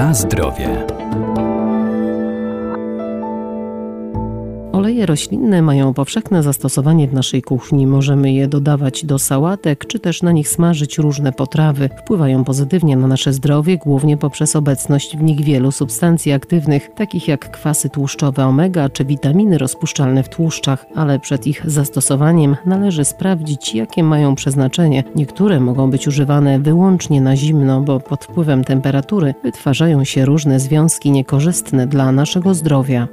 Na zdrowie. Oleje roślinne mają powszechne zastosowanie w naszej kuchni. Możemy je dodawać do sałatek, czy też na nich smażyć różne potrawy. Wpływają pozytywnie na nasze zdrowie, głównie poprzez obecność w nich wielu substancji aktywnych, takich jak kwasy tłuszczowe omega czy witaminy rozpuszczalne w tłuszczach, ale przed ich zastosowaniem należy sprawdzić, jakie mają przeznaczenie. Niektóre mogą być używane wyłącznie na zimno, bo pod wpływem temperatury wytwarzają się różne związki niekorzystne dla naszego zdrowia.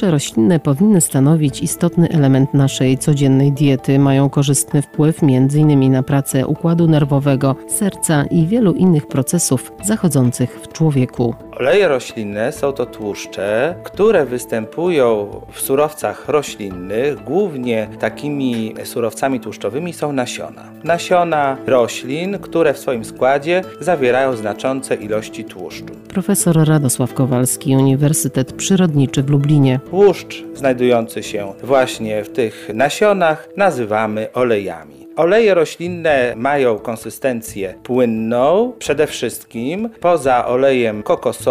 Tłuszcze roślinne powinny stanowić istotny element naszej codziennej diety. Mają korzystny wpływ m.in. na pracę układu nerwowego, serca i wielu innych procesów zachodzących w człowieku. Oleje roślinne są to tłuszcze, które występują w surowcach roślinnych. Głównie takimi surowcami tłuszczowymi są nasiona. Nasiona roślin, które w swoim składzie zawierają znaczące ilości tłuszczu. Profesor Radosław Kowalski, Uniwersytet Przyrodniczy w Lublinie. Tłuszcz znajdujący się właśnie w tych nasionach nazywamy olejami. Oleje roślinne mają konsystencję płynną, przede wszystkim poza olejem kokosowym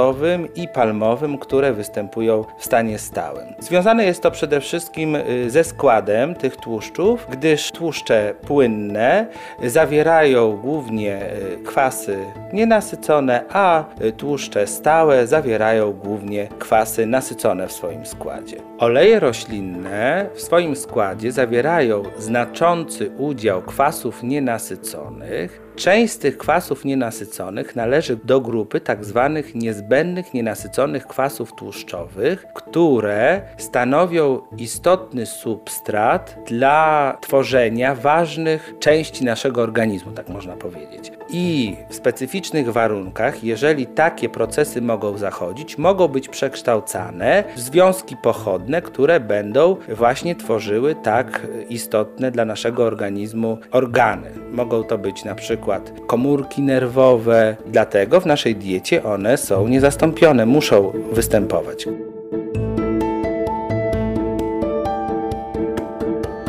i palmowym, które występują w stanie stałym. Związane jest to przede wszystkim y, ze składem tych tłuszczów, gdyż tłuszcze płynne zawierają głównie y, kwasy nienasycone, a y, tłuszcze stałe zawierają głównie kwasy nasycone w swoim składzie. Oleje roślinne w swoim składzie zawierają znaczący udział kwasów nienasyconych Część z tych kwasów nienasyconych należy do grupy tzw. Tak niezbędnych nienasyconych kwasów tłuszczowych, które stanowią istotny substrat dla tworzenia ważnych części naszego organizmu, tak można powiedzieć. I w specyficznych warunkach, jeżeli takie procesy mogą zachodzić, mogą być przekształcane w związki pochodne, które będą właśnie tworzyły tak istotne dla naszego organizmu organy. Mogą to być na przykład przykład komórki nerwowe. Dlatego w naszej diecie one są niezastąpione, muszą występować.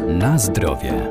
Na zdrowie.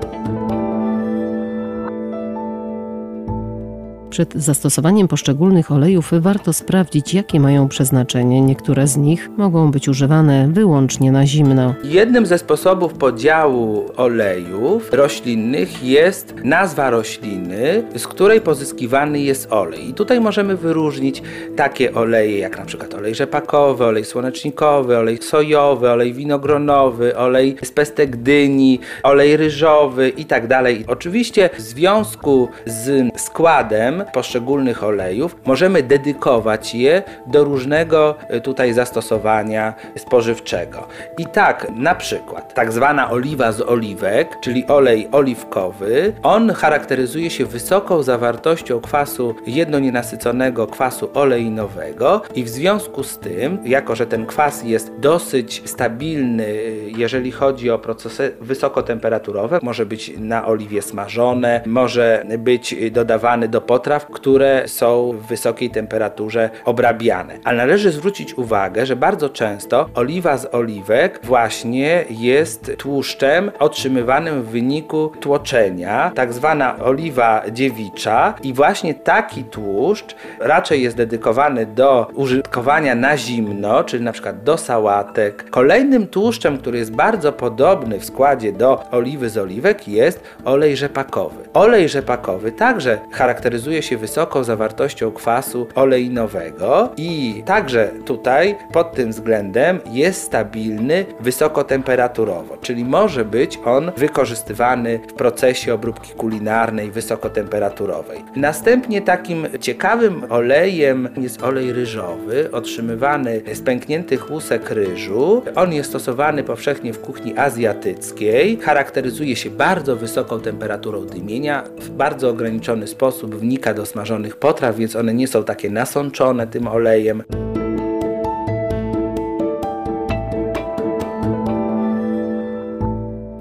Przed zastosowaniem poszczególnych olejów warto sprawdzić, jakie mają przeznaczenie. Niektóre z nich mogą być używane wyłącznie na zimno. Jednym ze sposobów podziału olejów roślinnych jest nazwa rośliny, z której pozyskiwany jest olej. I tutaj możemy wyróżnić takie oleje jak na przykład olej rzepakowy, olej słonecznikowy, olej sojowy, olej winogronowy, olej z pestek dyni, olej ryżowy i tak. Oczywiście w związku z składem poszczególnych olejów, możemy dedykować je do różnego e, tutaj zastosowania spożywczego. I tak, na przykład, tak zwana oliwa z oliwek, czyli olej oliwkowy, on charakteryzuje się wysoką zawartością kwasu jednonienasyconego kwasu oleinowego i w związku z tym, jako że ten kwas jest dosyć stabilny, jeżeli chodzi o procesy wysokotemperaturowe, może być na oliwie smażone, może być dodawany do potraw, które są w wysokiej temperaturze obrabiane. Ale należy zwrócić uwagę, że bardzo często oliwa z oliwek właśnie jest tłuszczem otrzymywanym w wyniku tłoczenia, tak zwana oliwa dziewicza i właśnie taki tłuszcz raczej jest dedykowany do użytkowania na zimno, czyli na przykład do sałatek. Kolejnym tłuszczem, który jest bardzo podobny w składzie do oliwy z oliwek jest olej rzepakowy. Olej rzepakowy także charakteryzuje się się wysoką zawartością kwasu oleinowego i także tutaj pod tym względem jest stabilny wysokotemperaturowo, czyli może być on wykorzystywany w procesie obróbki kulinarnej wysokotemperaturowej. Następnie takim ciekawym olejem jest olej ryżowy, otrzymywany z pękniętych łusek ryżu. On jest stosowany powszechnie w kuchni azjatyckiej. Charakteryzuje się bardzo wysoką temperaturą dymienia, w bardzo ograniczony sposób wnika do smażonych potraw, więc one nie są takie nasączone tym olejem.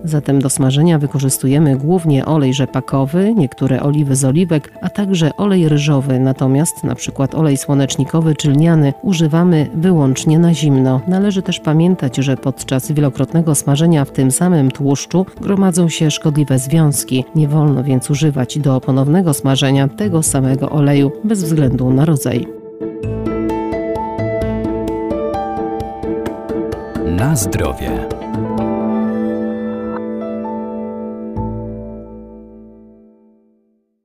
Zatem do smażenia wykorzystujemy głównie olej rzepakowy, niektóre oliwy z oliwek, a także olej ryżowy, natomiast na przykład olej słonecznikowy czy lniany używamy wyłącznie na zimno. Należy też pamiętać, że podczas wielokrotnego smażenia w tym samym tłuszczu gromadzą się szkodliwe związki. Nie wolno więc używać do ponownego smażenia tego samego oleju bez względu na rodzaj. Na zdrowie.